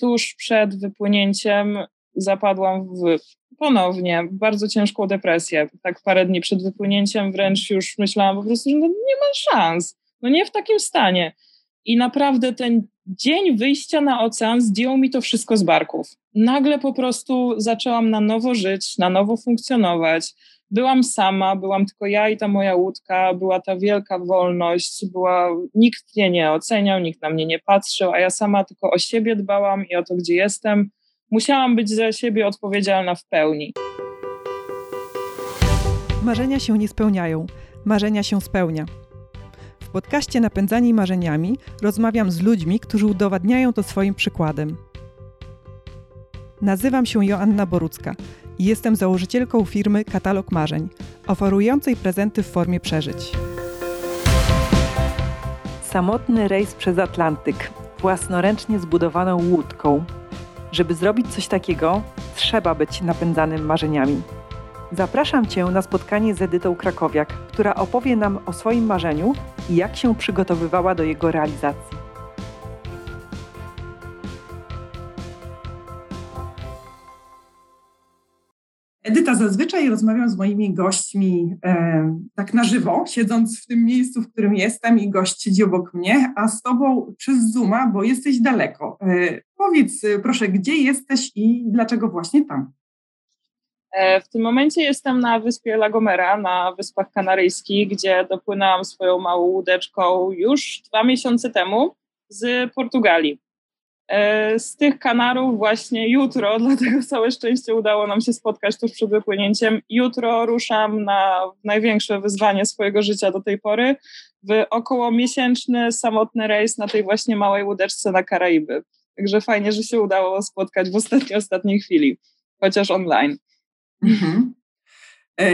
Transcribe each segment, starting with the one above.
tuż przed wypłynięciem zapadłam w ponownie bardzo ciężką depresję. Tak parę dni przed wypłynięciem wręcz już myślałam po prostu, że no nie ma szans. No nie w takim stanie. I naprawdę ten dzień wyjścia na ocean zdjął mi to wszystko z barków. Nagle po prostu zaczęłam na nowo żyć, na nowo funkcjonować. Byłam sama, byłam tylko ja i ta moja łódka, była ta wielka wolność, była, nikt mnie nie oceniał, nikt na mnie nie patrzył, a ja sama tylko o siebie dbałam i o to, gdzie jestem. Musiałam być za siebie odpowiedzialna w pełni. Marzenia się nie spełniają, marzenia się spełnia. W podcaście Napędzani Marzeniami rozmawiam z ludźmi, którzy udowadniają to swoim przykładem. Nazywam się Joanna Borucka i jestem założycielką firmy Katalog Marzeń, oferującej prezenty w formie przeżyć. Samotny rejs przez Atlantyk, własnoręcznie zbudowaną łódką. Żeby zrobić coś takiego, trzeba być napędzanym marzeniami. Zapraszam Cię na spotkanie z Edytą Krakowiak, która opowie nam o swoim marzeniu i jak się przygotowywała do jego realizacji. Edyta, zazwyczaj rozmawiam z moimi gośćmi e, tak na żywo, siedząc w tym miejscu, w którym jestem i gość siedzi obok mnie, a z Tobą przez Zooma, bo jesteś daleko. E, powiedz proszę, gdzie jesteś i dlaczego właśnie tam? E, w tym momencie jestem na wyspie La Gomera, na Wyspach Kanaryjskich, gdzie dopłynęłam swoją małą łódeczką już dwa miesiące temu z Portugalii. E, z tych Kanarów właśnie jutro, dlatego całe szczęście udało nam się spotkać tuż przed wypłynięciem. Jutro ruszam na największe wyzwanie swojego życia do tej pory w około miesięczny samotny rejs na tej właśnie małej łódeczce na Karaiby. Także fajnie, że się udało spotkać w ostatniej, ostatniej chwili, chociaż online. Mhm. E,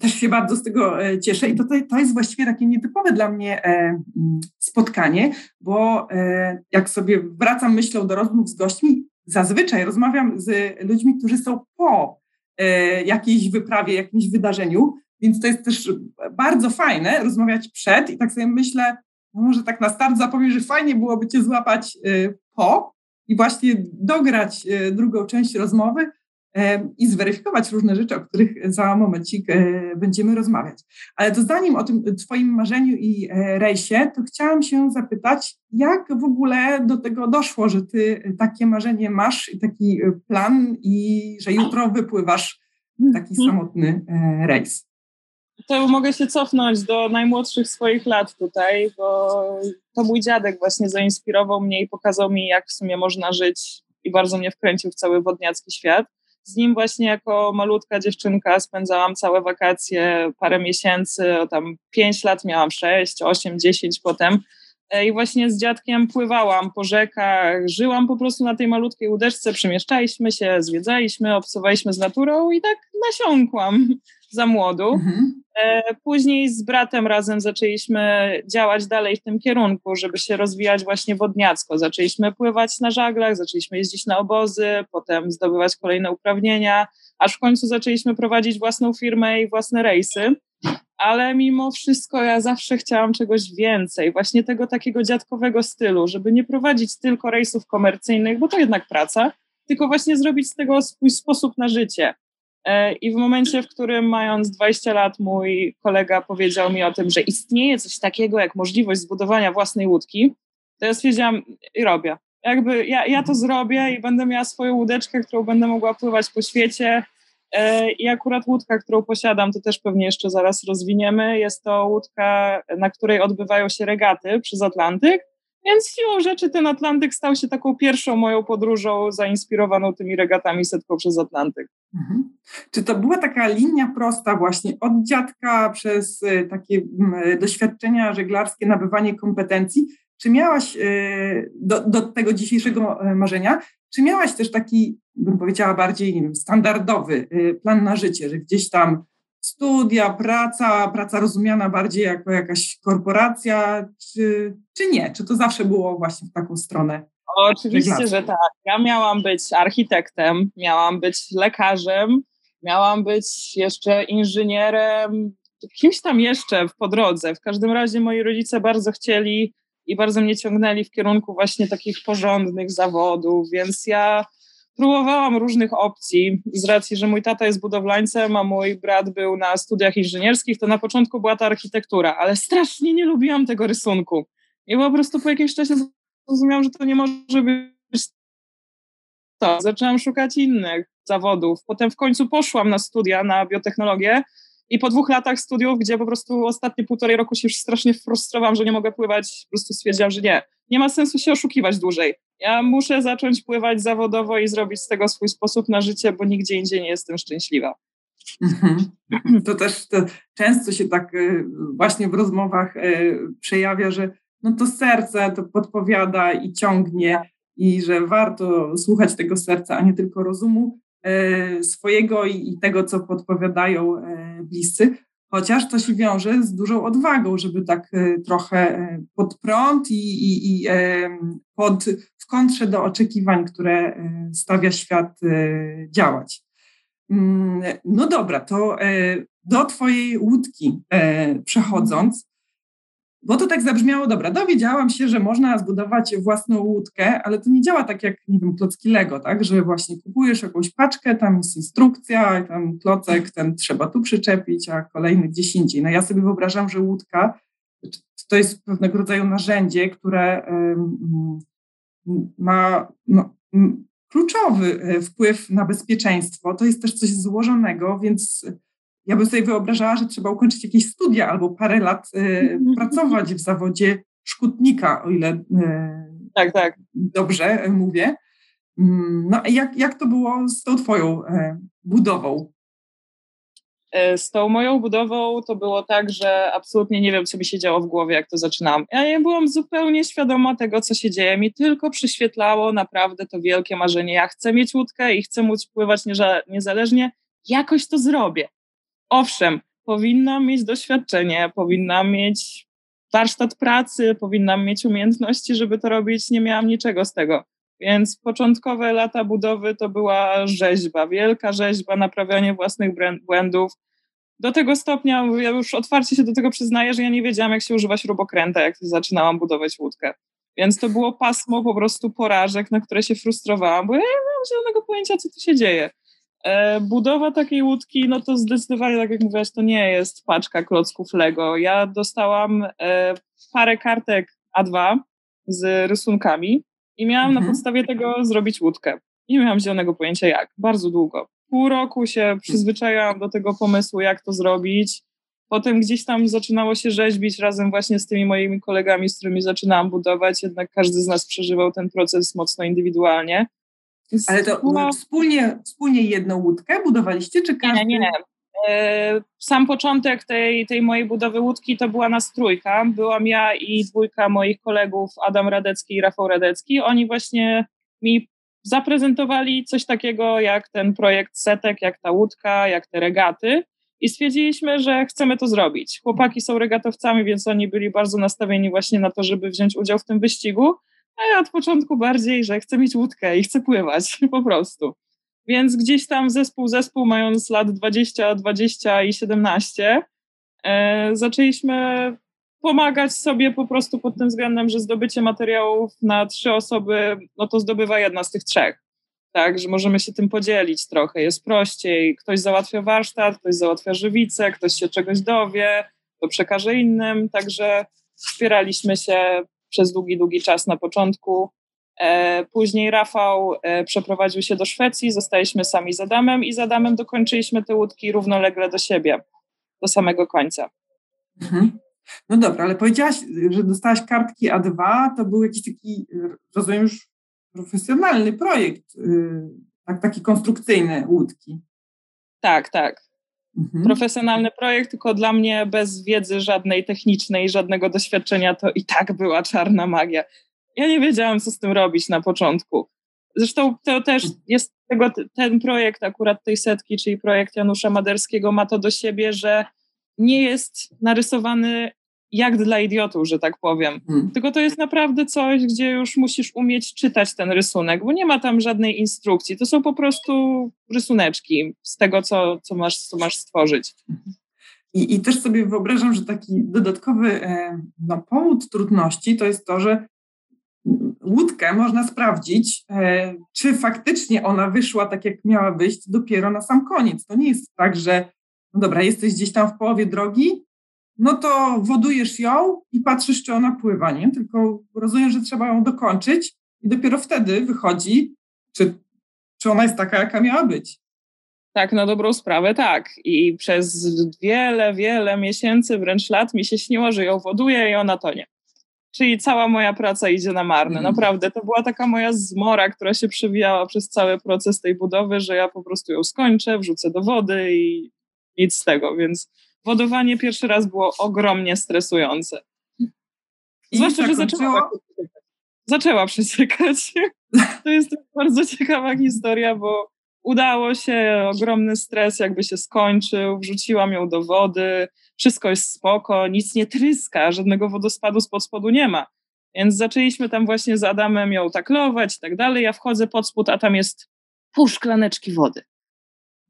też się bardzo z tego e, cieszę i to, to jest właściwie takie nietypowe dla mnie e, spotkanie, bo jak sobie wracam myślą do rozmów z gośćmi, zazwyczaj rozmawiam z ludźmi, którzy są po jakiejś wyprawie, jakimś wydarzeniu, więc to jest też bardzo fajne rozmawiać przed i tak sobie myślę, no może tak na start zapowiem, że fajnie byłoby Cię złapać po i właśnie dograć drugą część rozmowy, i zweryfikować różne rzeczy, o których za momencik e, będziemy rozmawiać. Ale to zanim o tym Twoim marzeniu i e, rejsie, to chciałam się zapytać, jak w ogóle do tego doszło, że Ty takie marzenie masz i taki e, plan i że jutro wypływasz taki mhm. samotny rejs? To mogę się cofnąć do najmłodszych swoich lat tutaj, bo to mój dziadek właśnie zainspirował mnie i pokazał mi, jak w sumie można żyć i bardzo mnie wkręcił w cały wodniacki świat z nim właśnie jako malutka dziewczynka spędzałam całe wakacje, parę miesięcy, tam pięć lat miałam, sześć, osiem, dziesięć potem. E, I właśnie z dziadkiem pływałam po rzekach, żyłam po prostu na tej malutkiej łódeczce, przemieszczaliśmy się, zwiedzaliśmy, obcowaliśmy z naturą i tak nasiąkłam za młodu. Mhm. E, później z bratem razem zaczęliśmy działać dalej w tym kierunku, żeby się rozwijać właśnie wodniacko. Zaczęliśmy pływać na żaglach, zaczęliśmy jeździć na obozy, potem zdobywać kolejne uprawnienia, aż w końcu zaczęliśmy prowadzić własną firmę i własne rejsy. Ale mimo wszystko ja zawsze chciałam czegoś więcej, właśnie tego takiego dziadkowego stylu, żeby nie prowadzić tylko rejsów komercyjnych, bo to jednak praca, tylko właśnie zrobić z tego swój sposób na życie I w momencie, w którym mając 20 lat, mój kolega powiedział mi o tym, że istnieje coś takiego jak możliwość zbudowania własnej łódki, to ja stwierdziłam i robię. Jakby ja, ja to zrobię i będę miała swoją łódeczkę, którą będę mogła pływać po świecie. E, I akurat łódka, którą posiadam, to też pewnie jeszcze zaraz rozwiniemy. Jest to łódka, na której odbywają się regaty przez Atlantyk. Więc siłą rzeczy ten Atlantyk stał się taką pierwszą moją podróżą zainspirowaną tymi regatami setką przez Atlantyk. Mhm. Czy to była taka linia prosta właśnie od dziadka przez e, takie doświadczenia żeglarskie, nabywanie kompetencji? Czy miałaś e, do, do tego dzisiejszego e, marzenia, czy miałaś też taki, bym powiedziała bardziej, wiem, standardowy plan na życie, że gdzieś tam studia, praca, praca rozumiana bardziej jako jakaś korporacja, czy, czy nie? Czy to zawsze było właśnie w taką stronę? Oczywiście, że tak. Ja miałam być architektem, miałam być lekarzem, miałam być jeszcze inżynierem, kimś tam jeszcze po drodze. W każdym razie moi rodzice bardzo chcieli, i bardzo mnie ciągnęli w kierunku właśnie takich porządnych zawodów, więc ja próbowałam różnych opcji. Z racji, że mój tata jest budowlańcem, a mój brat był na studiach inżynierskich, to na początku była ta architektura, ale strasznie nie lubiłam tego rysunku. I po prostu po jakimś czasie zrozumiałam, że to nie może być to. Zaczęłam szukać innych zawodów. Potem w końcu poszłam na studia na biotechnologię i po dwóch latach studiów, gdzie po prostu ostatnie półtorej roku się już strasznie frustrowałam, że nie mogę pływać, po prostu stwierdziłam, że nie, nie ma sensu się oszukiwać dłużej. Ja muszę zacząć pływać zawodowo i zrobić z tego swój sposób na życie, bo nigdzie indziej nie jestem szczęśliwa. Mhm. To też to często się tak e, właśnie w rozmowach e, przejawia, że no to serce to podpowiada i ciągnie i że warto słuchać tego serca, a nie tylko rozumu swojego i tego, co podpowiadają bliscy chociaż to się wiąże z dużą odwagą, żeby tak e, trochę e, pod prąd i, i, i pod, w kontrze do oczekiwań, które e, stawia świat, działać. Mm, no dobra, to do Twojej łódki przechodząc, bo to tak zabrzmiało, dobra, dowiedziałam się, że można zbudować własną łódkę, ale to nie działa tak jak, nie wiem, klocki Lego, tak, że właśnie kupujesz jakąś paczkę, tam jest instrukcja, tam klocek, ten trzeba tu przyczepić, a kolejny gdzieś indziej. No ja sobie wyobrażam, że łódka to jest pewnego rodzaju narzędzie, które ma no, kluczowy e, wpływ na bezpieczeństwo. To jest też coś złożonego, więc ja bym sobie wyobrażała, że trzeba ukończyć jakieś studia albo parę lat y, pracować w zawodzie szkutnika, o ile y, tak, tak. dobrze mówię. Mm, no jak, jak to było z tą twoją y, budową? Z tą moją budową to było tak, że absolutnie nie wiem, co mi się działo w głowie, jak to zaczynałam. Ja nie byłam zupełnie świadoma tego, co się dzieje. Mi tylko przyświetlało naprawdę to wielkie marzenie. Ja chcę mieć łódkę i chcę móc pływać niezależnie. Jakoś to zrobię owszem, powinnam mieć doświadczenie, powinnam mieć warsztat pracy, powinnam mieć umiejętności, żeby to robić. Nie miałam niczego z tego. Więc początkowe lata budowy to była rzeźba, wielka rzeźba, naprawianie własnych błędów. Do tego stopnia, ja już otwarcie się do tego przyznaję, że ja nie wiedziałam, jak się używa śrubokręta, jak zaczynałam budować łódkę. Więc to było pasmo po prostu porażek, na które się frustrowałam, bo ja nie miałam zielonego pojęcia, co tu się dzieje. E, budowa takiej łódki, no to zdecydowanie, tak jak mówiłaś, to nie jest paczka klocków Lego. Ja dostałam e, parę kartek A2 z rysunkami i miałam mhm. na podstawie tego zrobić łódkę. Nie miałam zielonego pojęcia jak, bardzo długo. Pół roku się przyzwyczaiłam do tego pomysłu, jak to zrobić. Potem gdzieś tam zaczynało się rzeźbić razem właśnie z tymi moimi kolegami, z którymi zaczynałam budować, jednak każdy z nas przeżywał ten proces mocno indywidualnie. Ale to była... wspólnie, wspólnie jedną łódkę budowaliście, czy każdy? Nie, nie. Sam początek tej, tej mojej budowy łódki to była nas trójka. Byłam ja i dwójka moich kolegów, Adam Radecki i Rafał Radecki. Oni właśnie mi zaprezentowali coś takiego jak ten projekt setek, jak ta łódka, jak te regaty i stwierdziliśmy, że chcemy to zrobić. Chłopaki są regatowcami, więc oni byli bardzo nastawieni właśnie na to, żeby wziąć udział w tym wyścigu, a ja od początku bardziej, że chcę mieć łódkę i chcę pływać po prostu. Więc gdzieś tam zespół, zespół mając lat 20, 20 i 17, e, zaczęliśmy pomagać sobie po prostu pod tym względem, że zdobycie materiałów na trzy osoby, no to zdobywa jedna z tych trzech. Tak, że możemy się tym podzielić trochę, jest prościej. Ktoś załatwia warsztat, ktoś załatwia żywicę, ktoś się czegoś dowie, to przekaże innym, także wspieraliśmy się przez długi, długi czas na początku. E, później Rafał e, przeprowadził się do Szwecji, zostaliśmy sami z Adamem i z Adamem dokończyliśmy te łódki równolegle do siebie, do samego końca. Mhm. No dobra, ale powiedziałaś, że dostałaś kartki A2, to był jakiś taki, rozumiem już, profesjonalny projekt, y, tak, taki konstrukcyjny łódki. Tak, tak. Mhm. Profesjonalny projekt, tylko dla mnie bez wiedzy żadnej technicznej, żadnego doświadczenia, to i tak była czarna magia. Ja nie wiedziałam, co z tym robić na początku. Zresztą to też jest tego, ten projekt akurat tej setki, czyli projekt Janusza Maderskiego ma to do siebie, że nie jest narysowany jak dla idiotów, że tak powiem. Hmm. Tylko to jest naprawdę coś, gdzie już musisz umieć czytać ten rysunek, bo nie ma tam żadnej instrukcji. To są po prostu rysuneczki z tego, co, co, masz, co masz stworzyć. I, I też sobie wyobrażam, że taki dodatkowy e, no, powód trudności to jest to, że łódkę można sprawdzić, e, czy faktycznie ona wyszła tak, jak miała wyjść, dopiero na sam koniec. To nie jest tak, że no dobra, jesteś gdzieś tam w połowie drogi, no to wodujesz ją i patrzysz, czy ona pływa, nie? Tylko rozumiem, że trzeba ją dokończyć i dopiero wtedy wychodzi, czy, czy ona jest taka, jaka miała być. Tak, na dobrą sprawę tak. I przez wiele, wiele miesięcy, wręcz lat mi się śniło, że ją woduję i ona tonie. Czyli cała moja praca idzie na marne. Mhm. Naprawdę, to była taka moja zmora, która się przewijała przez cały proces tej budowy, że ja po prostu ją skończę, wrzucę do wody i nic z tego. Więc wodowanie pierwszy raz było ogromnie stresujące. Zwłaszcza, że zaczęła, zaczęła przeciekać. To jest bardzo ciekawa historia, bo udało się, ogromny stres jakby się skończył, wrzuciłam ją do wody, wszystko jest spoko, nic nie tryska, żadnego wodospadu spod spodu nie ma. Więc zaczęliśmy tam właśnie z Adamem ją taklować i tak dalej. Ja wchodzę pod spód, a tam jest pół szklaneczki wody.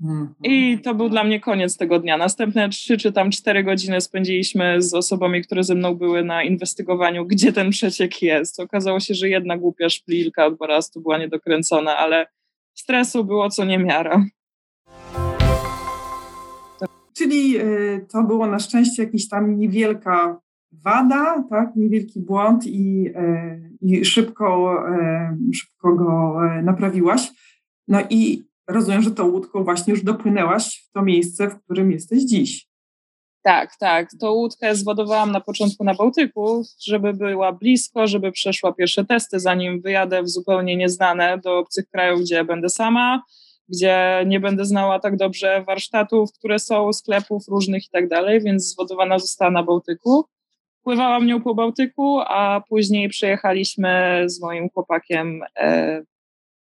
I mhm. to był dla mnie koniec tego dnia. Następne trzy czy tam cztery godziny spędziliśmy z osobami, które ze mną były na inwestygowaniu, gdzie ten przeciek jest. Okazało się, że jedna głupia szpilka od barastu była niedokręcona, ale stresu było co niemiara. Czyli y, to było na szczęście jakaś tam niewielka wada, tak, niewielki błąd i, y, i szybko, y, szybko go naprawiłaś. No i rozumiem, że tą łódką właśnie już dopłynęłaś w to miejsce, w którym jesteś dziś. Tak, tak. Tą łódkę zwodowałam na początku na Bałtyku, żeby była blisko, żeby przeszła pierwsze testy, zanim wyjadę w zupełnie nieznane do obcych krajów, gdzie będę sama, gdzie nie będę znała tak dobrze warsztatów, które są, sklepów różnych i tak dalej, więc zwodowana została na Bałtyku. Pływałam nią po Bałtyku, a później przyjechaliśmy z moim chłopakiem e,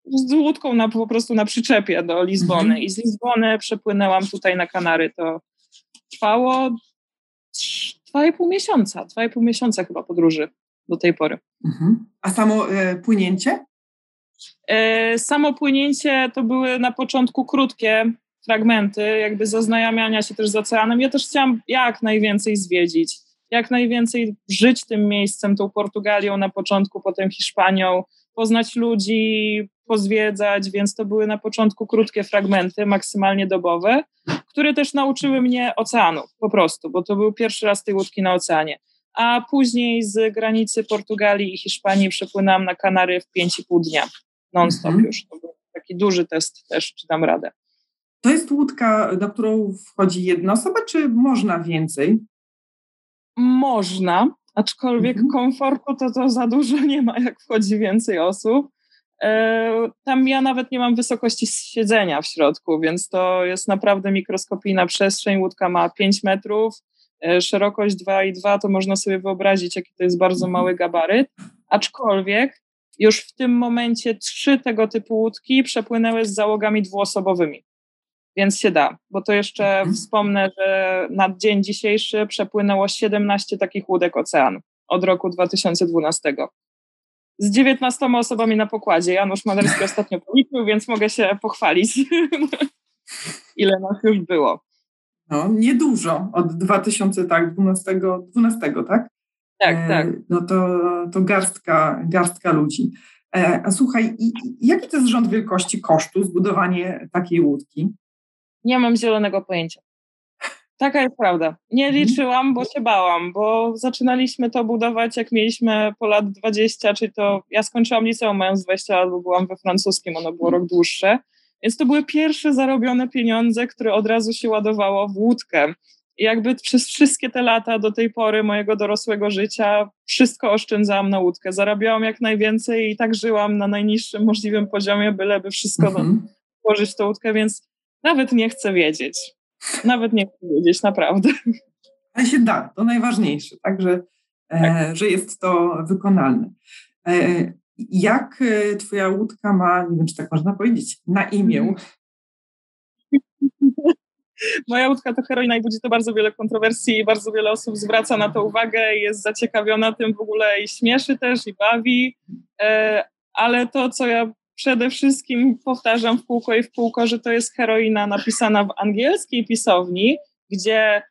z łódką na, po prostu na przyczepie do Lizbony mhm. i z Lizbony przepłynęłam tutaj na Kanary. To trwało dwa i pół miesiąca, dwa i pół miesiąca chyba podróży do tej pory. Mhm. A samo e, płynięcie? E, samo płynięcie to były na początku krótkie fragmenty, jakby zaznajamiania się też z oceanem. Ja też chciałam jak najwięcej zwiedzić, jak najwięcej żyć tym miejscem, tą Portugalią na początku, potem Hiszpanią, poznać ludzi, pozwiedzać, więc to były na początku krótkie fragmenty, maksymalnie dobowe, które też nauczyły mnie oceanu po prostu, bo to był pierwszy raz tej łódki na oceanie. A później z granicy Portugalii i Hiszpanii przepłynęłam na Kanary w 5,5 dnia, non-stop mhm. już. To był taki duży test też, czy dam radę. To jest łódka, do którą wchodzi jedna osoba, czy można więcej? Można, aczkolwiek mhm. komfortu to, to za dużo nie ma, jak wchodzi więcej osób. E, tam ja nawet nie mam wysokości siedzenia w środku, więc to jest naprawdę mikroskopijna przestrzeń. Łódka ma 5 metrów, e, szerokość 2,2 to można sobie wyobrazić, jaki to jest bardzo mały gabaryt. Aczkolwiek już w tym momencie trzy tego typu łódki przepłynęły z załogami dwuosobowymi. Więc się da, bo to jeszcze mhm. wspomnę, że na dzień dzisiejszy przepłynęło 17 takich łódek oceanu od roku 2012 z 19 osobami na pokładzie. Janusz Maderski ostatnio policzył, więc mogę się pochwalić, ile nas już było. No, niedużo. Od 2012, 12, tak? Tak, e, tak. No to, to garstka, garstka ludzi. E, a słuchaj, i, jaki to jest rząd wielkości kosztu zbudowanie takiej łódki? Nie mam zielonego pojęcia. Taka jest prawda. Nie mhm. liczyłam, bo się bałam, bo zaczynaliśmy to budować, jak mieliśmy po lat 20, czyli to ja skończyłam liceum mając 20 lat, bo byłam we francuskim, ono było rok dłuższe. Więc to były pierwsze zarobione pieniądze, które od razu się ładowało w łódkę. I jakby przez wszystkie te lata do tej pory mojego dorosłego życia wszystko oszczędzałam na łódkę. Zarabiałam jak najwięcej i tak żyłam na najniższym możliwym poziomie, byleby wszystko mhm. włożyć w tą łódkę, więc nawet nie chcę wiedzieć. Nawet nie chcę wiedzieć, naprawdę. Ale się da, to najważniejsze, także e, tak. że jest to wykonalne. E, jak e, twoja łódka ma, nie wiem, czy tak można powiedzieć, na imię? Mhm. Moja łódka to heroina i budzi to bardzo wiele kontrowersji i bardzo wiele osób zwraca na to uwagę, jest zaciekawiona tym w ogóle i śmieszy też i bawi, ale to, co ja przede wszystkim powtarzam w kółko i w kółko, że to jest heroina napisana w angielskiej pisowni, gdzie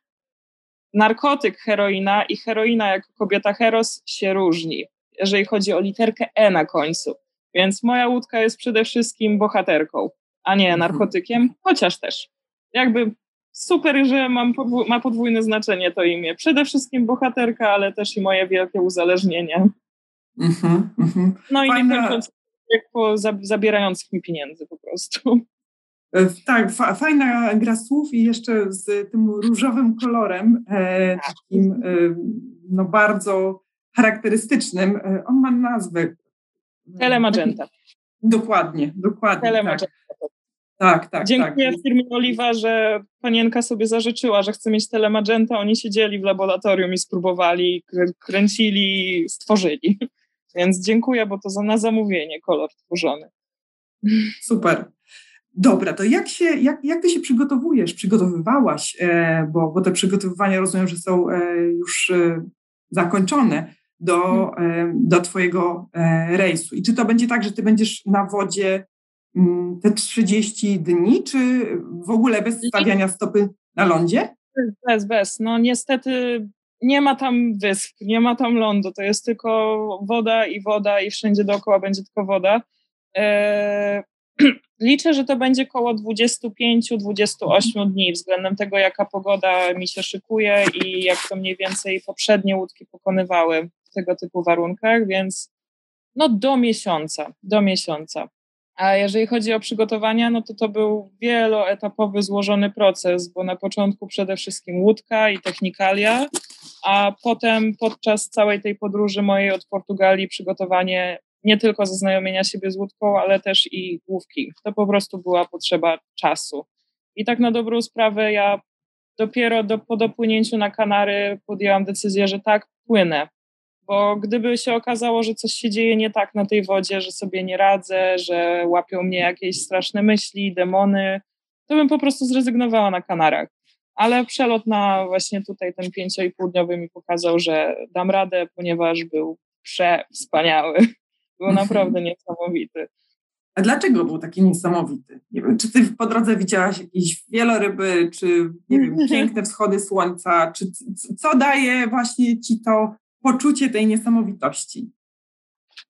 narkotyk heroina i heroina jako kobieta heros się różni, jeżeli chodzi o literkę E na końcu. Więc moja łódka jest przede wszystkim bohaterką, a nie mhm. narkotykiem, chociaż też. Jakby super, że mam podwó ma podwójne znaczenie to imię. Przede wszystkim bohaterka, ale też i moje wielkie uzależnienie. Mm-hmm, mm-hmm. No Fajna... i nie kończąc po zabierających mi pieniędzy po prostu. E, tak, fa fajna gra słów i jeszcze z tym różowym kolorem, e, tak. takim e, no bardzo charakterystycznym. E, on ma nazwę. Telemagenta. Dokładnie, dokładnie. Tak. Telemagenta. Tak. Tak, tak. Dziękuję tak. firmie Oliwa, że panienka sobie zażyczyła, że chce mieć telemagenta. Oni siedzieli w laboratorium i spróbowali, kręcili, stworzyli. Więc dziękuję, bo to za na zamówienie kolor tworzony. Super. Dobra, to jak, się, jak, jak ty się przygotowujesz, przygotowywałaś, e, bo, bo te przygotowywania rozumiem, że są e, już e, zakończone do, do twojego rejsu. I czy to będzie tak, że ty będziesz na wodzie Mm, te 30 dni, czy w ogóle bez stawiania stopy na lądzie? Bez, bez. No niestety nie ma tam wysp, nie ma tam lądu, to jest tylko woda i woda i wszędzie dookoła będzie tylko woda. Eee, liczę, że to będzie około 25-28 dni względem tego, jaka pogoda mi się szykuje i jak to mniej więcej poprzednie łódki pokonywały w tego typu warunkach, więc no do miesiąca, do miesiąca. A jeżeli chodzi o przygotowania, no to to był wieloetapowy, złożony proces, bo na początku przede wszystkim łódka i technikalia, a potem podczas całej tej podróży mojej od Portugalii przygotowanie nie tylko zaznajomienia siebie z łódką, ale też i główki. To po prostu była potrzeba czasu. I tak na dobrą sprawę ja dopiero do, po dopłynięciu na Kanary podjęłam decyzję, że tak, płynę. Bo gdyby się okazało, że coś się dzieje nie tak na tej wodzie, że sobie nie radzę, że łapią mnie jakieś straszne myśli, demony, to bym po prostu zrezygnowała na Kanarach. Ale przelot na właśnie tutaj ten pięcio i półdniowy mi pokazał, że dam radę, ponieważ był przewspaniały. Był naprawdę niesamowity. A dlaczego był taki niesamowity? Nie wiem, czy ty po drodze widziałaś jakieś wieloryby, czy nie wiem, piękne wschody słońca, czy co daje właśnie ci to poczucie tej niesamowitości?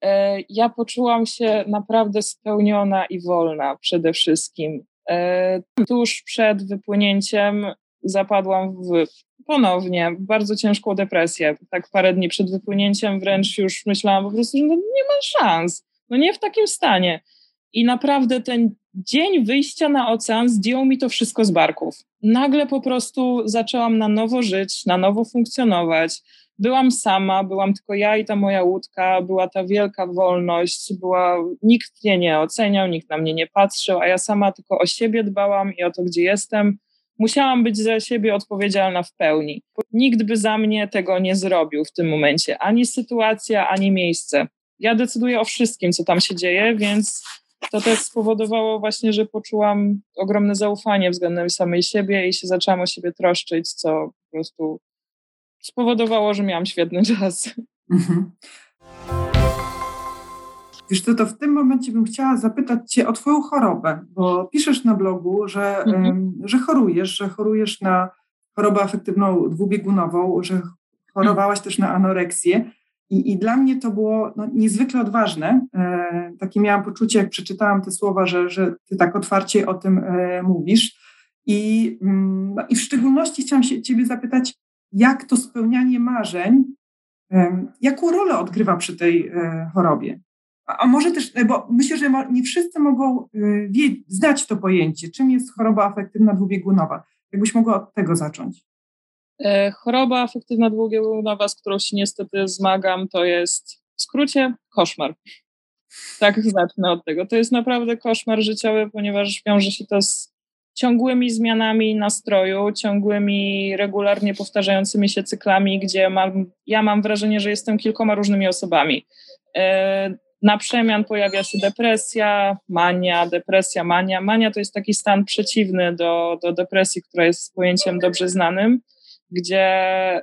E, ja poczułam się naprawdę spełniona i wolna przede wszystkim. E, tuż przed wypłynięciem zapadłam w, ponownie bardzo ciężką depresję. Tak parę dni przed wypłynięciem wręcz już myślałam po prostu, że no nie ma szans. No nie w takim stanie. I naprawdę ten dzień wyjścia na ocean zdjął mi to wszystko z barków. Nagle po prostu zaczęłam na nowo żyć, na nowo funkcjonować byłam sama, byłam tylko ja i ta moja łódka, była ta wielka wolność, była, nikt mnie nie oceniał, nikt na mnie nie patrzył, a ja sama tylko o siebie dbałam i o to, gdzie jestem. Musiałam być za siebie odpowiedzialna w pełni. Nikt by za mnie tego nie zrobił w tym momencie, ani sytuacja, ani miejsce. Ja decyduję o wszystkim, co tam się dzieje, więc to też spowodowało właśnie, że poczułam ogromne zaufanie względem samej siebie i się zaczęłam o siebie troszczyć, co po prostu spowodowało, że miałam świetny czas. Mhm. Wiesz to, to w tym momencie bym chciała zapytać Cię o Twoją chorobę, bo piszesz na blogu, że, mhm. że chorujesz, że chorujesz na chorobę afektywną dwubiegunową, że chorowałaś też na anoreksję. I, I dla mnie to było no, niezwykle odważne. E, takie miałam poczucie, jak przeczytałam te słowa, że, że Ty tak otwarcie o tym e, mówisz. I, mm, no, I w szczególności chciałam się Ciebie zapytać, jak to spełnianie marzeń, jaką rolę odgrywa przy tej e, chorobie. A może też, e, bo myślę, że nie wszyscy mogą e, znać to pojęcie, czym jest choroba afektywna dwubiegunowa. Jakbyś mogła od tego zacząć? Choroba afektywna dwubiegunowa, z którą się niestety zmagam, to jest w skrócie koszmar. Tak zacznę od tego. To jest naprawdę koszmar życiowy, ponieważ wiąże się to z ciągłymi zmianami nastroju, ciągłymi, regularnie powtarzającymi się cyklami, gdzie mam, ja mam wrażenie, że jestem kilkoma różnymi osobami. E, na przemian pojawia się depresja, mania, depresja, mania. Mania to jest taki stan przeciwny do, do depresji, która jest pojęciem dobrze znanym, gdzie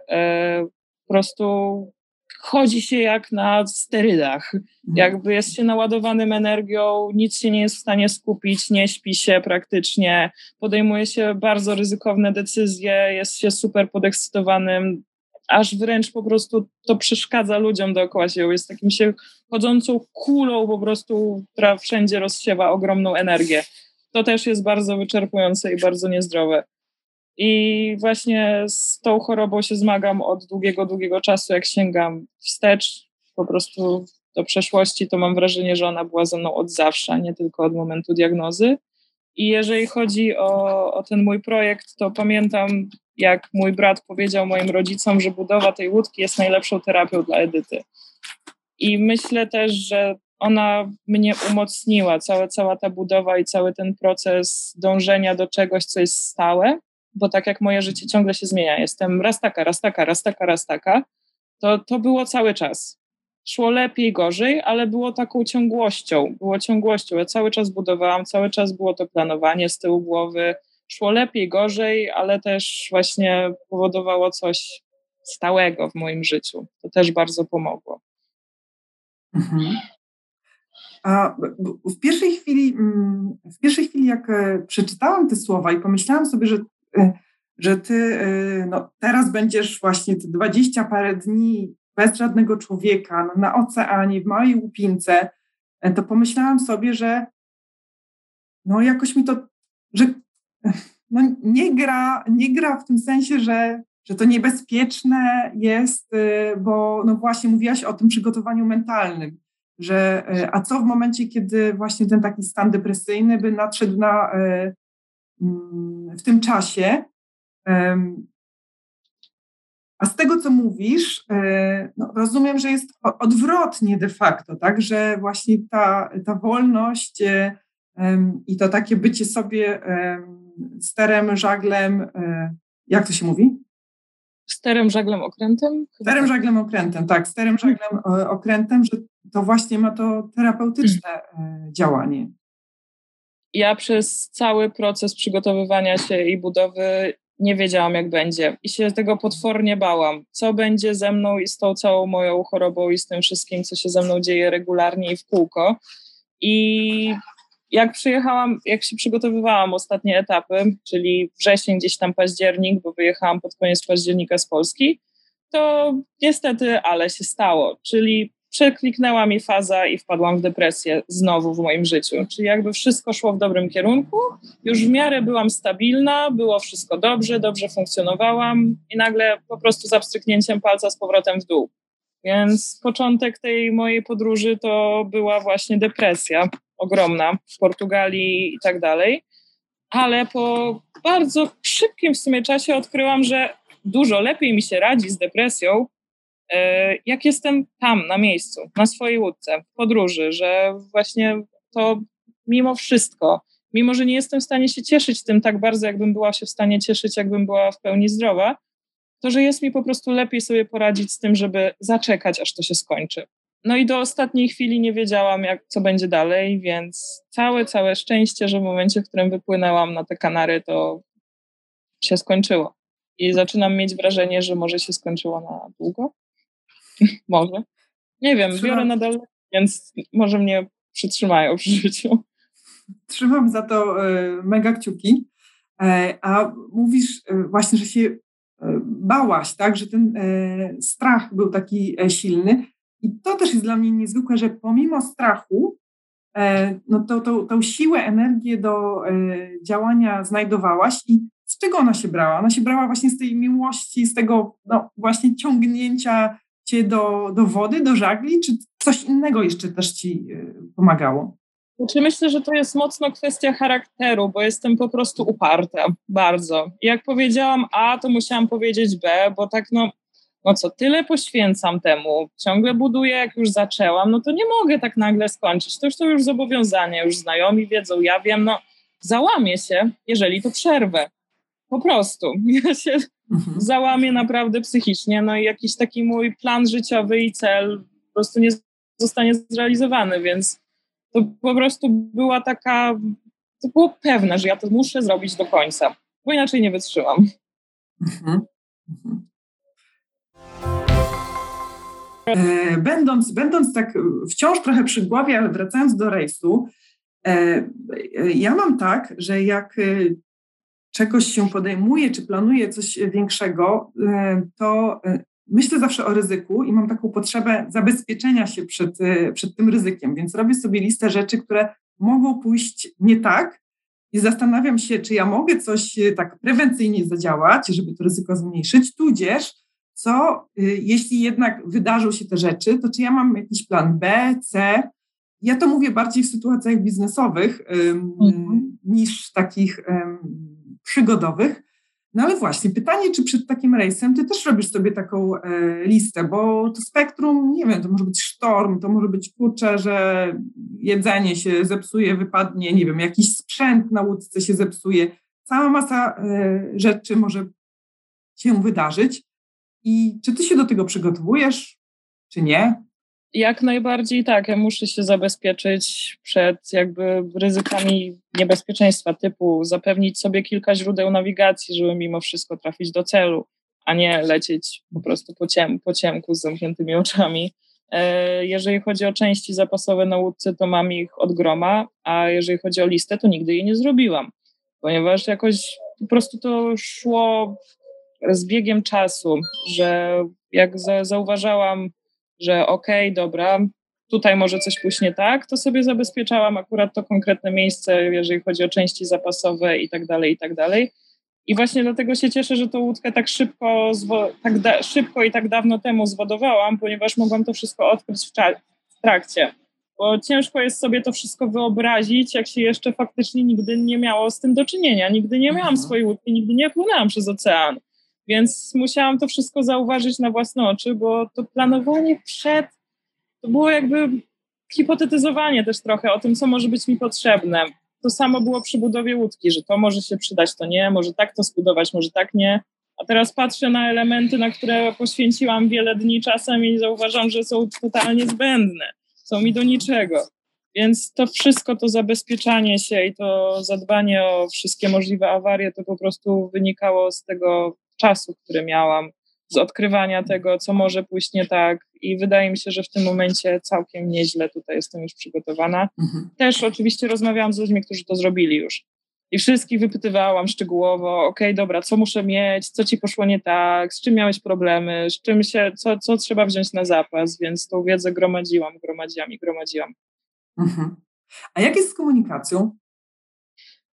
e, po prostu chodzi się jak na sterydach. Mhm. Jakby jest się naładowanym energią, nic się nie jest w stanie skupić, nie śpi się praktycznie, podejmuje się bardzo ryzykowne decyzje, jest się super podekscytowanym, aż wręcz po prostu to przeszkadza ludziom dookoła się. Jest takim się chodzącą kulą po prostu, która wszędzie rozsiewa ogromną energię. To też jest bardzo wyczerpujące i bardzo niezdrowe. I właśnie z tą chorobą się zmagam od długiego, długiego czasu. Jak sięgam wstecz po prostu do przeszłości, to mam wrażenie, że ona była ze mną od zawsze, nie tylko od momentu diagnozy. I jeżeli chodzi o, o ten mój projekt, to pamiętam, jak mój brat powiedział moim rodzicom, że budowa tej łódki jest najlepszą terapią dla Edyty. I myślę też, że ona mnie umocniła, cała, cała ta budowa i cały ten proces dążenia do czegoś, co jest stałe, bo tak jak moje życie ciągle się zmienia, jestem raz taka, raz taka, raz taka, raz taka, to, to było cały czas. Szło lepiej, gorzej, ale było taką ciągłością, było ciągłością. Ja cały czas budowałam, cały czas było to planowanie z tyłu głowy. Szło lepiej, gorzej, ale też właśnie powodowało coś stałego w moim życiu. To też bardzo pomogło. Mhm. A w pierwszej chwili, mm, w pierwszej chwili, jak e, przeczytałam te słowa i pomyślałam sobie, że że ty y, no, teraz będziesz właśnie te dwadzieścia parę dni bez żadnego człowieka no, na oceanie, w małej łupince, e, to pomyślałam sobie, że no jakoś mi to, że no, nie, gra, nie gra w tym sensie, że, że to niebezpieczne jest, y, bo no właśnie mówiłaś o tym przygotowaniu mentalnym, że a co w momencie, kiedy właśnie ten taki stan depresyjny by nadszedł na w tym czasie. A z tego, co mówisz, e, no, rozumiem, że jest odwrotnie de facto, tak, że właśnie ta, ta wolność e, i to takie bycie sobie sterem, żaglem, e, jak to się mówi? Sterem, żaglem, okrętem? Sterem, tak. żaglem, okrętem, tak, sterem, żaglem, okrętem, że to właśnie ma to terapeutyczne działanie ja przez cały proces przygotowywania się i budowy nie wiedziałam, jak będzie. I się tego potwornie bałam. Co będzie ze mną i z tą całą moją chorobą i z tym wszystkim, co się ze mną dzieje regularnie i w kółko. I jak przyjechałam, jak się przygotowywałam ostatnie etapy, czyli wrzesień, gdzieś tam październik, bo wyjechałam pod koniec października z Polski, to niestety ale się stało. Czyli przekliknęła mi faza i wpadłam w depresję znowu w moim życiu. Czyli jakby wszystko szło w dobrym kierunku, już w miarę byłam stabilna, było wszystko dobrze, dobrze funkcjonowałam i nagle po prostu za pstryknięciem palca z powrotem w dół. Więc początek tej mojej podróży to była właśnie depresja ogromna w Portugalii i tak dalej. Ale po bardzo szybkim w sumie czasie odkryłam, że dużo lepiej mi się radzi z depresją jak jestem tam, na miejscu, na swojej łódce, w podróży, że właśnie to mimo wszystko, mimo że nie jestem w stanie się cieszyć tym tak bardzo, jakbym była się w stanie cieszyć, jakbym była w pełni zdrowa, to że jest mi po prostu lepiej sobie poradzić z tym, żeby zaczekać, aż to się skończy. No i do ostatniej chwili nie wiedziałam, jak, co będzie dalej, więc całe, całe szczęście, że w momencie, w którym wypłynęłam na te Kanary, to się skończyło. I zaczynam mieć wrażenie, że może się skończyło na długo. może. Nie wiem, Trzymam. biorę nadal, więc może mnie przytrzymają przy życiu. Trzymam za to e, mega kciuki. E, a mówisz e, właśnie, że się bałaś, tak, że ten strach był taki silny. I to też jest dla mnie niezwykłe, że pomimo strachu, no to, to, tą siłę, energię do działania znajdowałaś i z czego ona się brała? Ona się brała właśnie z tej miłości, z tego no, właśnie ciągnięcia cię do, do wody, do żagli, czy coś innego jeszcze też ci y, pomagało? Znaczy myślę, że to jest mocno kwestia charakteru, bo jestem po prostu uparta, bardzo. Jak powiedziałam A, to musiałam powiedzieć B, bo tak no, no co, tyle poświęcam temu, ciągle buduję, jak już zaczęłam, no to nie mogę tak nagle skończyć. To już to już zobowiązanie, już znajomi wiedzą, ja wiem, no załamię się, jeżeli to przerwę. Po prostu. Ja się mhm. załamię naprawdę psychicznie, no i jakiś taki mój plan życiowy i cel po prostu nie zostanie zrealizowany, więc to po prostu była taka, to było pewne, że ja to muszę zrobić do końca, bo inaczej nie wytrzymam. Mhm. Mhm. E, będąc, będąc tak wciąż trochę przy głowie, ale wracając do rejsu, e, ja mam tak, że jak czegoś się podejmuje, czy planuje coś większego, to myślę zawsze o ryzyku i mam taką potrzebę zabezpieczenia się przed, przed tym ryzykiem, więc robię sobie listę rzeczy, które mogą pójść nie tak i zastanawiam się, czy ja mogę coś tak prewencyjnie zadziałać, żeby to ryzyko zmniejszyć, tudzież co y, jeśli jednak wydarzą się te rzeczy, to czy ja mam jakiś plan B, C? Ja to mówię bardziej w sytuacjach biznesowych mhm. niż takich przygodowych. No ale właśnie, pytanie, czy przed takim rejsem ty też robisz sobie taką e, listę, bo to spektrum, nie wiem, to może być sztorm, to może być kurczę, że jedzenie się zepsuje, wypadnie, nie wiem, jakiś sprzęt na łódce się zepsuje, cała masa e, rzeczy może się wydarzyć. I czy ty się do tego przygotowujesz, czy nie? Jak najbardziej tak. Ja muszę się zabezpieczyć przed jakby ryzykami niebezpieczeństwa typu zapewnić sobie kilka źródeł nawigacji, żeby mimo wszystko trafić do celu, a nie lecieć po prostu po, ciem, po ciemku z zamkniętymi oczami. E, jeżeli chodzi o części zapasowe na łódce, to mam ich od groma, a jeżeli chodzi o listę, to nigdy jej nie zrobiłam, ponieważ jakoś po prostu to szło z biegiem czasu, że jak za, zauważałam, że okej, okay, dobra, tutaj może coś pójść nie tak, to sobie zabezpieczałam akurat to konkretne miejsce, jeżeli chodzi o części zapasowe i tak dalej, i tak dalej. I właśnie dlatego się cieszę, że tą łódkę tak szybko, tak szybko i tak dawno temu zwodowałam, ponieważ mogłam to wszystko odkryć w, w trakcie. Bo ciężko jest sobie to wszystko wyobrazić, jak się jeszcze faktycznie nigdy nie miało z tym do czynienia. Nigdy nie miałam mhm. swojej łódki, nigdy nie płynęłam przez ocean. Więc musiałam to wszystko zauważyć na własne oczy, bo to planowanie przed to było jakby hipotetyzowanie też trochę o tym, co może być mi potrzebne. To samo było przy budowie łódki, że to może się przydać, to nie, może tak to zbudować, może tak nie. A teraz patrzę na elementy, na które poświęciłam wiele dni czasem i zauważam, że są totalnie zbędne, są mi do niczego. Więc to wszystko, to zabezpieczanie się i to zadbanie o wszystkie możliwe awarie, to po prostu wynikało z tego czasu, który miałam, z odkrywania tego, co może pójść nie tak. I wydaje mi się, że w tym momencie całkiem nieźle tutaj jestem już przygotowana. Mhm. Też oczywiście rozmawiałam z ludźmi, którzy to zrobili już. I wszystkich wypytywałam szczegółowo, ok, dobra, co muszę mieć, co ci poszło nie tak, z czym miałeś problemy, z czym się, co, co trzeba wziąć na zapas, więc tą wiedzę gromadziłam, gromadziłam i gromadziłam. Mhm. A jak jest z komunikacją?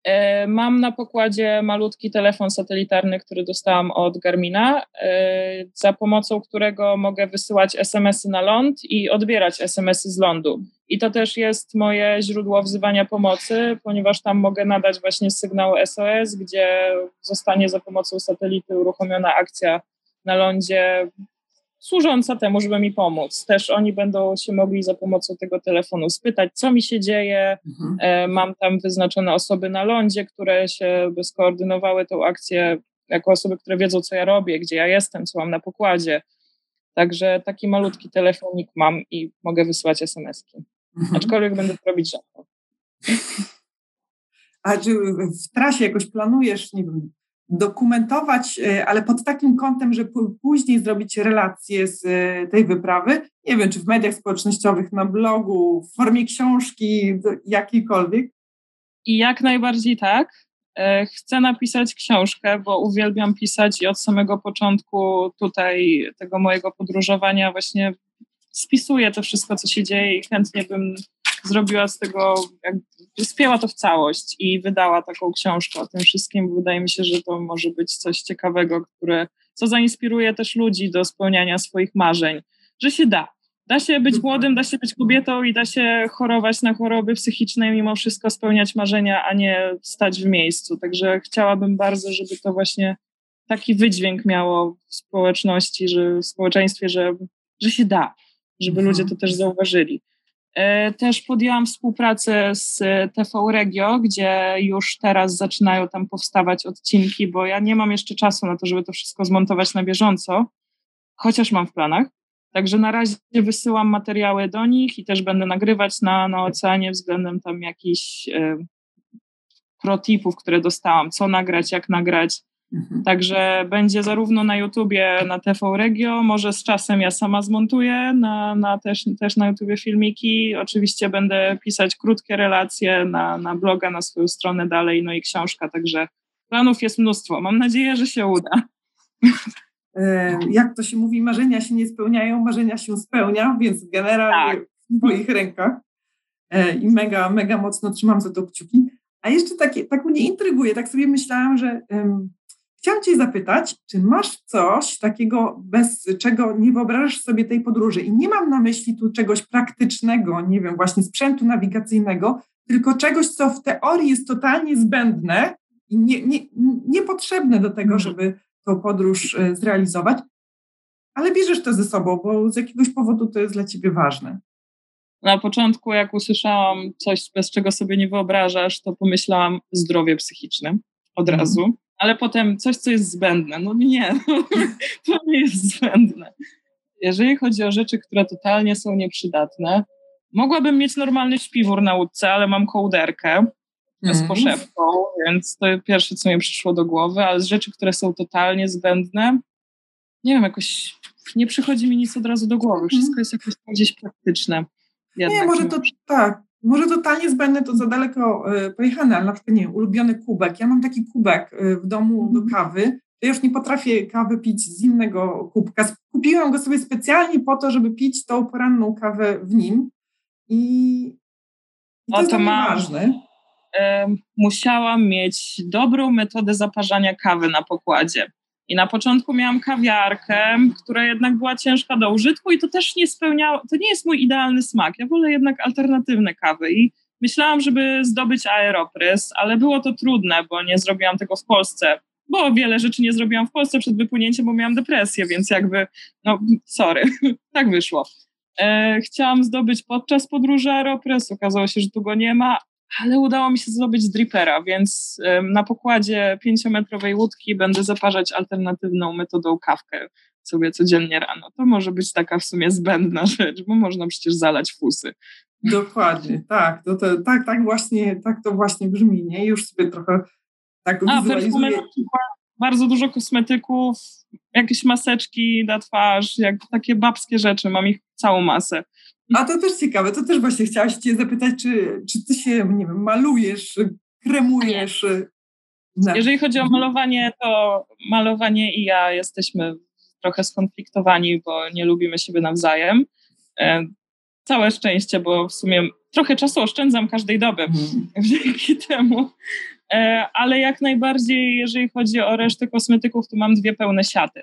E, mam na pokładzie malutki telefon satelitarny, który dostałam od Garmina, e, za pomocą którego mogę wysyłać SMS-y na ląd i odbierać SMS-y z lądu. I to też jest moje źródło wzywania pomocy, ponieważ tam mogę nadać właśnie sygnał SOS, gdzie zostanie za pomocą satelity uruchomiona akcja na lądzie służąca temu, żeby mi pomóc. Też oni będą się mogli za pomocą tego telefonu spytać, co mi się dzieje. Mhm. E, mam tam wyznaczone osoby na lądzie, które się by skoordynowały tą akcję jako osoby, które wiedzą, co ja robię, gdzie ja jestem, co mam na pokładzie. Także taki malutki telefonik mam i mogę wysyłać SMS-ki. Mhm. Aczkolwiek będę to robić rzadko. A czy w trasie jakoś planujesz, nie wiem, dokumentować, e, ale pod takim kątem, że później zrobić relacje z e, tej wyprawy. Nie wiem, czy w mediach społecznościowych, na blogu, w formie książki, jakiejkolwiek. I jak najbardziej tak. E, chcę napisać książkę, bo uwielbiam pisać i od samego początku tutaj tego mojego podróżowania właśnie spisuję to wszystko, co się dzieje i chętnie bym zrobiła z tego, spięła to w całość i wydała taką książkę o tym wszystkim. Wydaje mi się, że to może być coś ciekawego, które, co zainspiruje też ludzi do spełniania swoich marzeń, że się da. Da się być młodym, da się być kobietą i da się chorować na choroby psychiczne i mimo wszystko spełniać marzenia, a nie stać w miejscu. Także chciałabym bardzo, żeby to właśnie taki wydźwięk miało w społeczności, że w społeczeństwie, że, że się da, żeby ludzie to też zauważyli. E, też podjęłam współpracę z TV Regio, gdzie już teraz zaczynają tam powstawać odcinki, bo ja nie mam jeszcze czasu na to, żeby to wszystko zmontować na bieżąco, chociaż mam w planach. Także na razie wysyłam materiały do nich i też będę nagrywać na, na oceanie względem tam jakichś e, protipów, które dostałam, co nagrać, jak nagrać. Mhm. Także będzie zarówno na YouTubie, na TV Regio, może z czasem ja sama zmontuję na, na też, też na YouTubie filmiki. Oczywiście będę pisać krótkie relacje na, na bloga, na swoją stronę dalej, no i książka, także planów jest mnóstwo. Mam nadzieję, że się uda. E, jak to się mówi, marzenia się nie spełniają, marzenia się spełnia, więc generalnie tak. w moich rękach e, i mega, mega mocno trzymam za to kciuki. A jeszcze takie, tak mnie intryguje, tak sobie myślałam, że um, chciałam Cię zapytać, czy masz coś takiego, bez czego nie wyobrażasz sobie tej podróży? I nie mam na myśli tu czegoś praktycznego, nie wiem, właśnie sprzętu nawigacyjnego, tylko czegoś, co w teorii jest totalnie zbędne i nie, nie, niepotrzebne do tego, mhm. żeby tą podróż e, zrealizować, ale bierzesz to ze sobą, bo z jakiegoś powodu to jest dla ciebie ważne. Na początku, jak usłyszałam coś, bez czego sobie nie wyobrażasz, to pomyślałam zdrowie psychiczne od mhm. razu, ale potem coś, co jest zbędne. No nie, to nie jest zbędne. Jeżeli chodzi o rzeczy, które totalnie są nieprzydatne, mogłabym mieć normalny śpiwór na łódce, ale mam kołderkę, z mhm. poszepką, więc to pierwsze, co mi przyszło do głowy, ale z rzeczy, które są totalnie zbędne, nie wiem, jakoś nie przychodzi mi nic od razu do głowy. Wszystko mhm. jest jakoś gdzieś praktyczne. Jednak. Nie, może to tak. Może totalnie zbędne to za daleko y, pojechane, ale na przykład, nie wiem, ulubiony kubek. Ja mam taki kubek y, w domu do mhm. kawy, to już nie potrafię kawy pić z innego kubka. Kupiłam go sobie specjalnie po to, żeby pić tą poranną kawę w nim i, i to, o, to jest ma, ważne musiałam mieć dobrą metodę zaparzania kawy na pokładzie. I na początku miałam kawiarkę, która jednak była ciężka do użytku i to też nie spełniało, to nie jest mój idealny smak. Ja wolę jednak alternatywne kawy i myślałam, żeby zdobyć aeroprys, ale było to trudne, bo nie zrobiłam tego w Polsce, bo wiele rzeczy nie zrobiłam w Polsce przed wypłynięciem, bo miałam depresję, więc jakby, no sorry, tak wyszło. E, chciałam zdobyć podczas podróży aeroprys, okazało się, że tu go nie ma, ale udało mi się zdobyć dripera, więc na pokładzie pięciometrowej łódki będę zaparzać alternatywną metodą kawkę sobie codziennie rano. To może być taka w sumie zbędna rzecz, bo można przecież zalać fusy. Dokładnie, tak. To, to, tak, tak, właśnie, tak to właśnie brzmi, nie? Już sobie trochę tak A, wizualizuję. Bardzo dużo kosmetyków, jakieś maseczki na twarz, jak takie babskie rzeczy, mam ich całą masę. A to też ciekawe, to też właśnie chciałaś Cię zapytać, czy, czy Ty się, nie wiem, malujesz, kremujesz? Jeżeli chodzi o mhm. malowanie, to malowanie i ja jesteśmy trochę skonfliktowani, bo nie lubimy siebie nawzajem. E, całe szczęście, bo w sumie trochę czasu oszczędzam każdej doby mhm. dzięki temu. E, ale jak najbardziej, jeżeli chodzi o resztę kosmetyków, to mam dwie pełne siaty.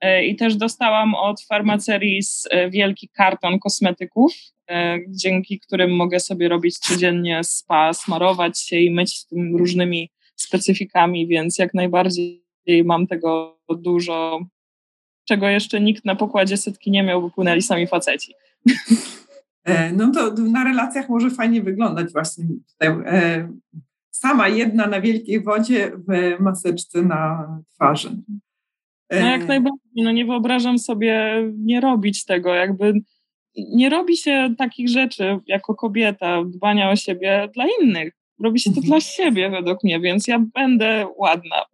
E, I też dostałam od Pharmaceris e, wielki karton kosmetyków, e, dzięki którym mogę sobie robić codziennie spa, smarować się i myć z tym różnymi specyfikami, więc jak najbardziej mam tego dużo, czego jeszcze nikt na pokładzie setki nie miał, bo płynęli sami faceci. No to na relacjach może fajnie wyglądać właśnie. Sama jedna na wielkiej wodzie w maseczce na twarzy. No jak najbardziej, no nie wyobrażam sobie nie robić tego, jakby nie robi się takich rzeczy jako kobieta, dbania o siebie dla innych. Robi się to mhm. dla siebie według mnie, więc ja będę ładna,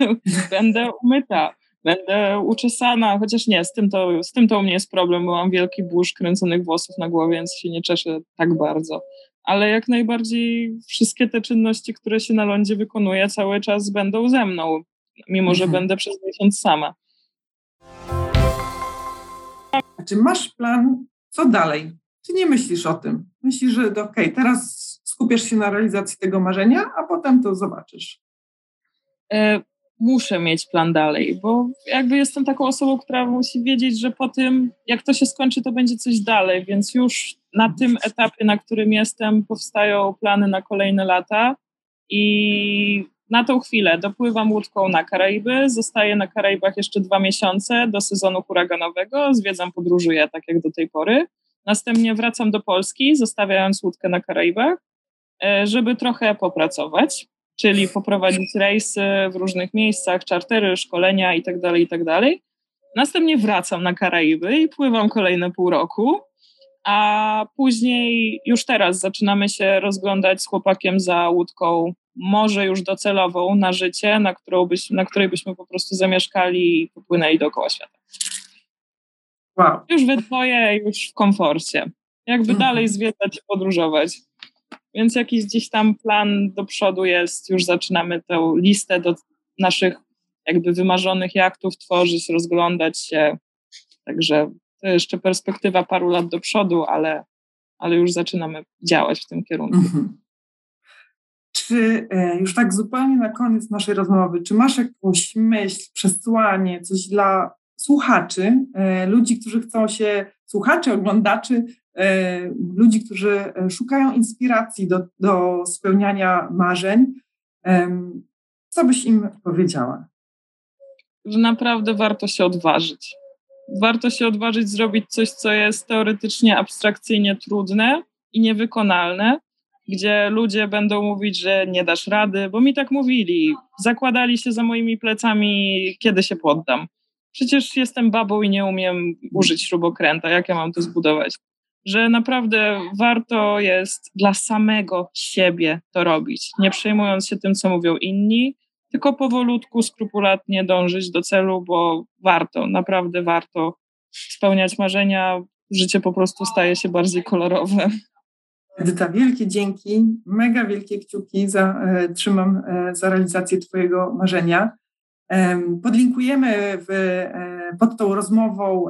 będę umyta, będę uczesana, chociaż nie, z tym, to, z tym to u mnie jest problem, bo mam wielki burz kręconych włosów na głowie, więc się nie czeszę tak bardzo. Ale jak najbardziej wszystkie te czynności, które się na lądzie wykonuje, cały czas będą ze mną mimo że mhm. będę przez miesiąc sama. A czy masz plan, co dalej? Czy nie myślisz o tym? Myślisz, że okej, okay, teraz skupiasz się na realizacji tego marzenia, a potem to zobaczysz? E, muszę mieć plan dalej, bo jakby jestem taką osobą, która musi wiedzieć, że po tym, jak to się skończy, to będzie coś dalej, więc już na tym etapie, na którym jestem, powstają plany na kolejne lata i na tą chwilę dopływam łódką na Karaiby, zostaję na Karaibach jeszcze dwa miesiące do sezonu huraganowego, zwiedzam, podróżuję tak jak do tej pory. Następnie wracam do Polski, zostawiając łódkę na Karaibach, e, żeby trochę popracować, czyli poprowadzić rejsy w różnych miejscach, czartery, szkolenia itd., tak itd. Tak Następnie wracam na Karaiby i pływam kolejne pół roku, a później już teraz zaczynamy się rozglądać z chłopakiem za łódką może już docelową na życie, na, którą byś, na której byśmy po prostu zamieszkali i popłynęli dookoła świata. Wow. Już we dwoje, już w komforcie. Jakby mhm. dalej zwiedzać i podróżować. Więc jakiś gdzieś tam plan do przodu jest, już zaczynamy tę listę do naszych jakby wymarzonych jachtów tworzyć, rozglądać się. Także to jeszcze perspektywa paru lat do przodu, ale, ale już zaczynamy działać w tym kierunku. Mhm. Czy e, już tak zupełnie na koniec naszej rozmowy, czy masz jakąś myśl, przesłanie, coś dla słuchaczy, e, ludzi, którzy chcą się, słuchaczy, oglądaczy, e, ludzi, którzy szukają inspiracji do, do spełniania marzeń? Co byś im powiedziała? Że naprawdę warto się odważyć. Warto się odważyć zrobić coś, co jest teoretycznie, abstrakcyjnie trudne i niewykonalne, gdzie ludzie będą mówić, że nie dasz rady, bo mi tak mówili. Zakładali się za moimi plecami, kiedy się poddam. Przecież jestem babą i nie umiem użyć śrubokręta. Jak ja mam to zbudować? Że naprawdę warto jest dla samego siebie to robić, nie przejmując się tym, co mówią inni, tylko powolutku, skrupulatnie dążyć do celu, bo warto, naprawdę warto spełniać marzenia. Życie po prostu staje się bardziej kolorowe. Edyta, wielkie dzięki, mega wielkie kciuki za, e, trzymam e, za realizację Twojego marzenia. Podlinkujemy w, e, pod tą rozmową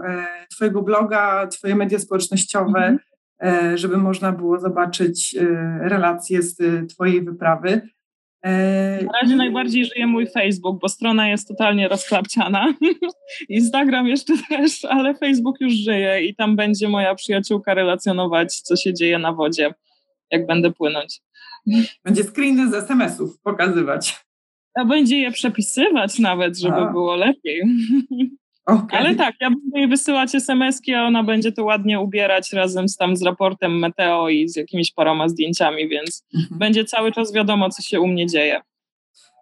Twojego bloga, Twoje media społecznościowe, mm-hmm. żeby można było zobaczyć relacje z Twojej wyprawy. Na razie najbardziej żyje mój Facebook, bo strona jest totalnie rozklapciana. Instagram jeszcze też, ale Facebook już żyje i tam będzie moja przyjaciółka relacjonować, co się dzieje na wodzie, jak będę płynąć. Będzie screeny z SMS-ów pokazywać. A będzie je przepisywać nawet, żeby a. było lepiej. Okay. Ale tak, ja będę jej wysyłać SMS-ki, a ona będzie to ładnie ubierać razem z tam z raportem Meteo i z jakimiś paroma zdjęciami, więc mhm. będzie cały czas wiadomo, co się u mnie dzieje.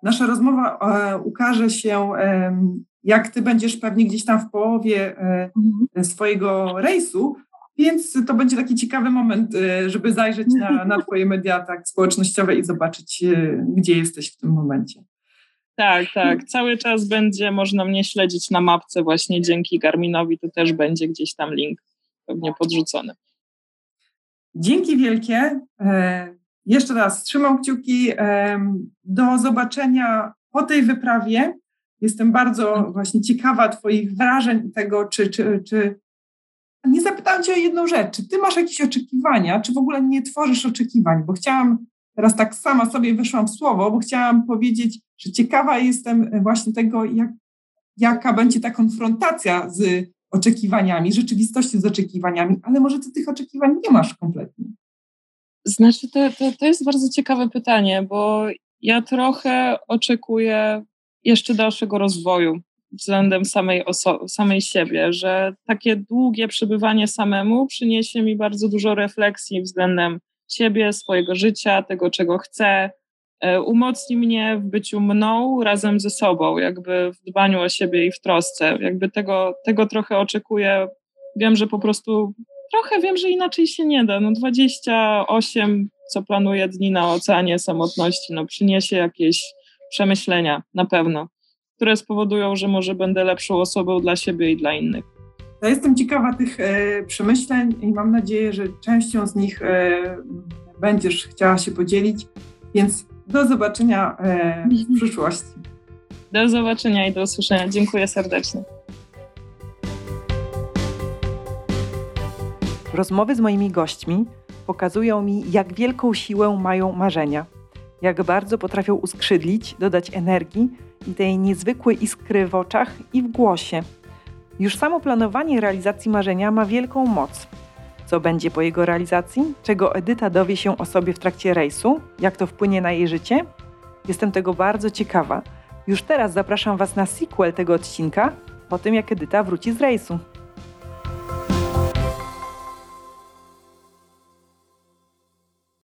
Nasza rozmowa e, ukaże się, e, jak ty będziesz pewnie gdzieś tam w połowie e, mhm. swojego rejsu, więc to będzie taki ciekawy moment, e, żeby zajrzeć na, na twoje media tak, społecznościowe i zobaczyć, e, gdzie jesteś w tym momencie. Tak, tak. Cały czas będzie można mnie śledzić na mapce właśnie dzięki Garminowi. To też będzie gdzieś tam link pewnie podrzucony. Dzięki wielkie. E, jeszcze raz trzymam kciuki. E, do zobaczenia po tej wyprawie. Jestem bardzo właśnie ciekawa Twoich wrażeń i tego, czy, czy, czy. Nie zapytałam Cię o jedną rzecz. Czy Ty masz jakieś oczekiwania, czy w ogóle nie tworzysz oczekiwań? Bo chciałam Teraz tak sama sobie wyszłam w słowo, bo chciałam powiedzieć, że ciekawa jestem właśnie tego, jak, jaka będzie ta konfrontacja z oczekiwaniami, rzeczywistością z oczekiwaniami, ale może ty tych oczekiwań nie masz kompletnie. Znaczy, to, to, to jest bardzo ciekawe pytanie, bo ja trochę oczekuję jeszcze dalszego rozwoju względem samej, oso- samej siebie, że takie długie przebywanie samemu przyniesie mi bardzo dużo refleksji względem siebie, swojego życia, tego, czego chcę. E, umocni mnie w byciu mną razem ze sobą, jakby w dbaniu o siebie i w trosce. Jakby tego, tego trochę oczekuję. Wiem, że po prostu trochę wiem, że inaczej się nie da. No 28, co planuję dni na oceanie samotności, no przyniesie jakieś przemyślenia na pewno, które spowodują, że może będę lepszą osobą dla siebie i dla innych. Ja jestem ciekawa tych e, przemyśleń i mam nadzieję, że częścią z nich e, będziesz chciała się podzielić, więc do zobaczenia e, w przyszłości. Do zobaczenia i do usłyszenia. Dziękuję serdecznie. Rozmowy z moimi gośćmi pokazują mi, jak wielką siłę mają marzenia, jak bardzo potrafią uskrzydlić, dodać energii i tej niezwykłej iskry w oczach i w głosie – już samo planowanie realizacji marzenia ma wielką moc. Co będzie po jego realizacji? Czego Edyta dowie się o sobie w trakcie rejsu? Jak to wpłynie na jej życie? Jestem tego bardzo ciekawa. Już teraz zapraszam Was na sequel tego odcinka, po tym jak Edyta wróci z rejsu.